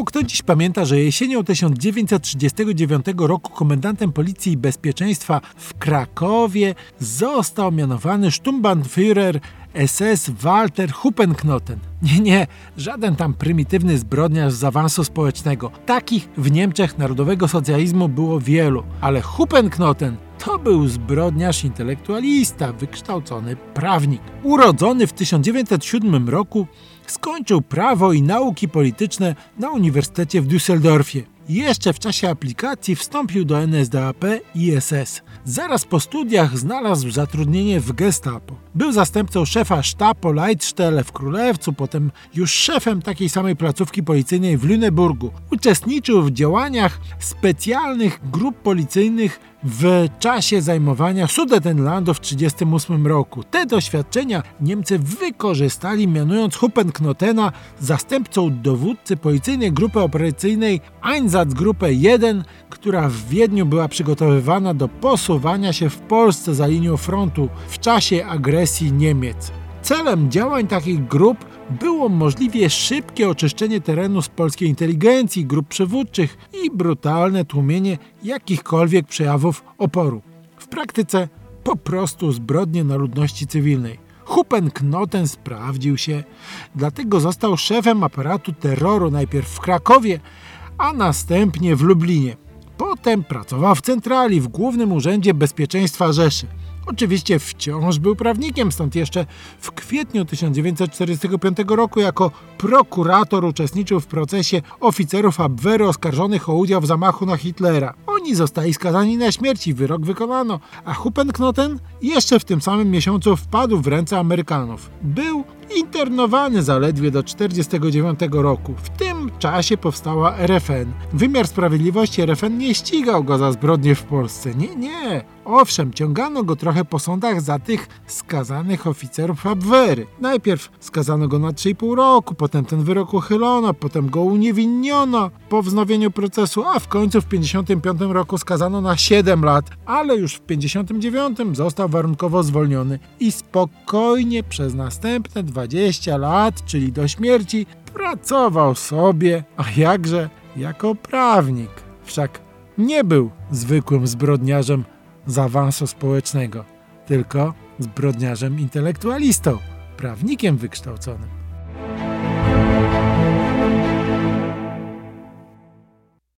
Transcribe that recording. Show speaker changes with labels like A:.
A: Mało kto dziś pamięta, że jesienią 1939 roku komendantem Policji i Bezpieczeństwa w Krakowie został mianowany Sturmbannführer SS Walter Huppenknoten. Nie, nie, żaden tam prymitywny zbrodniarz z awansu społecznego. Takich w Niemczech narodowego socjalizmu było wielu, ale Huppenknoten to był zbrodniarz intelektualista, wykształcony prawnik. Urodzony w 1907 roku, skończył prawo i nauki polityczne na Uniwersytecie w Düsseldorfie. Jeszcze w czasie aplikacji wstąpił do NSDAP i SS. Zaraz po studiach znalazł zatrudnienie w Gestapo. Był zastępcą szefa sztabu Leitstelle w Królewcu, potem już szefem takiej samej placówki policyjnej w Lüneburgu. Uczestniczył w działaniach specjalnych grup policyjnych w czasie zajmowania Sudetenlandu w 1938 roku. Te doświadczenia Niemcy wykorzystali, mianując Huppenknotena zastępcą dowódcy policyjnej grupy operacyjnej Einsatzgruppe 1, która w Wiedniu była przygotowywana do posuwania się w Polsce za linią frontu w czasie agresji Niemiec. Celem działań takich grup było możliwie szybkie oczyszczenie terenu z polskiej inteligencji, grup przywódczych i brutalne tłumienie jakichkolwiek przejawów oporu. W praktyce po prostu zbrodnie na ludności cywilnej. Huppenknoten sprawdził się, dlatego został szefem aparatu terroru najpierw w Krakowie, a następnie w Lublinie. Potem pracował w centrali w Głównym Urzędzie Bezpieczeństwa Rzeszy. Oczywiście wciąż był prawnikiem, stąd jeszcze w kwietniu 1945 roku jako prokurator uczestniczył w procesie oficerów Abwehry oskarżonych o udział w zamachu na Hitlera. Oni zostali skazani na śmierć i wyrok wykonano, a Huppenknoten jeszcze w tym samym miesiącu wpadł w ręce Amerykanów. Był internowany zaledwie do 1949 roku. W tym czasie powstała RFN. Wymiar Sprawiedliwości RFN nie ścigał go za zbrodnie w Polsce. Nie, nie. Owszem, ciągano go trochę po sądach za tych skazanych oficerów Abwehry. Najpierw skazano go na 3,5 roku, potem ten wyrok uchylono, potem go uniewinniono po wznowieniu procesu, a w końcu w 1955 roku skazano na 7 lat, ale już w 1959 został warunkowo zwolniony i spokojnie przez następne 20 lat, czyli do śmierci, pracował sobie, a jakże jako prawnik. Wszak nie był zwykłym zbrodniarzem z awansu społecznego, tylko zbrodniarzem intelektualistą, prawnikiem wykształconym.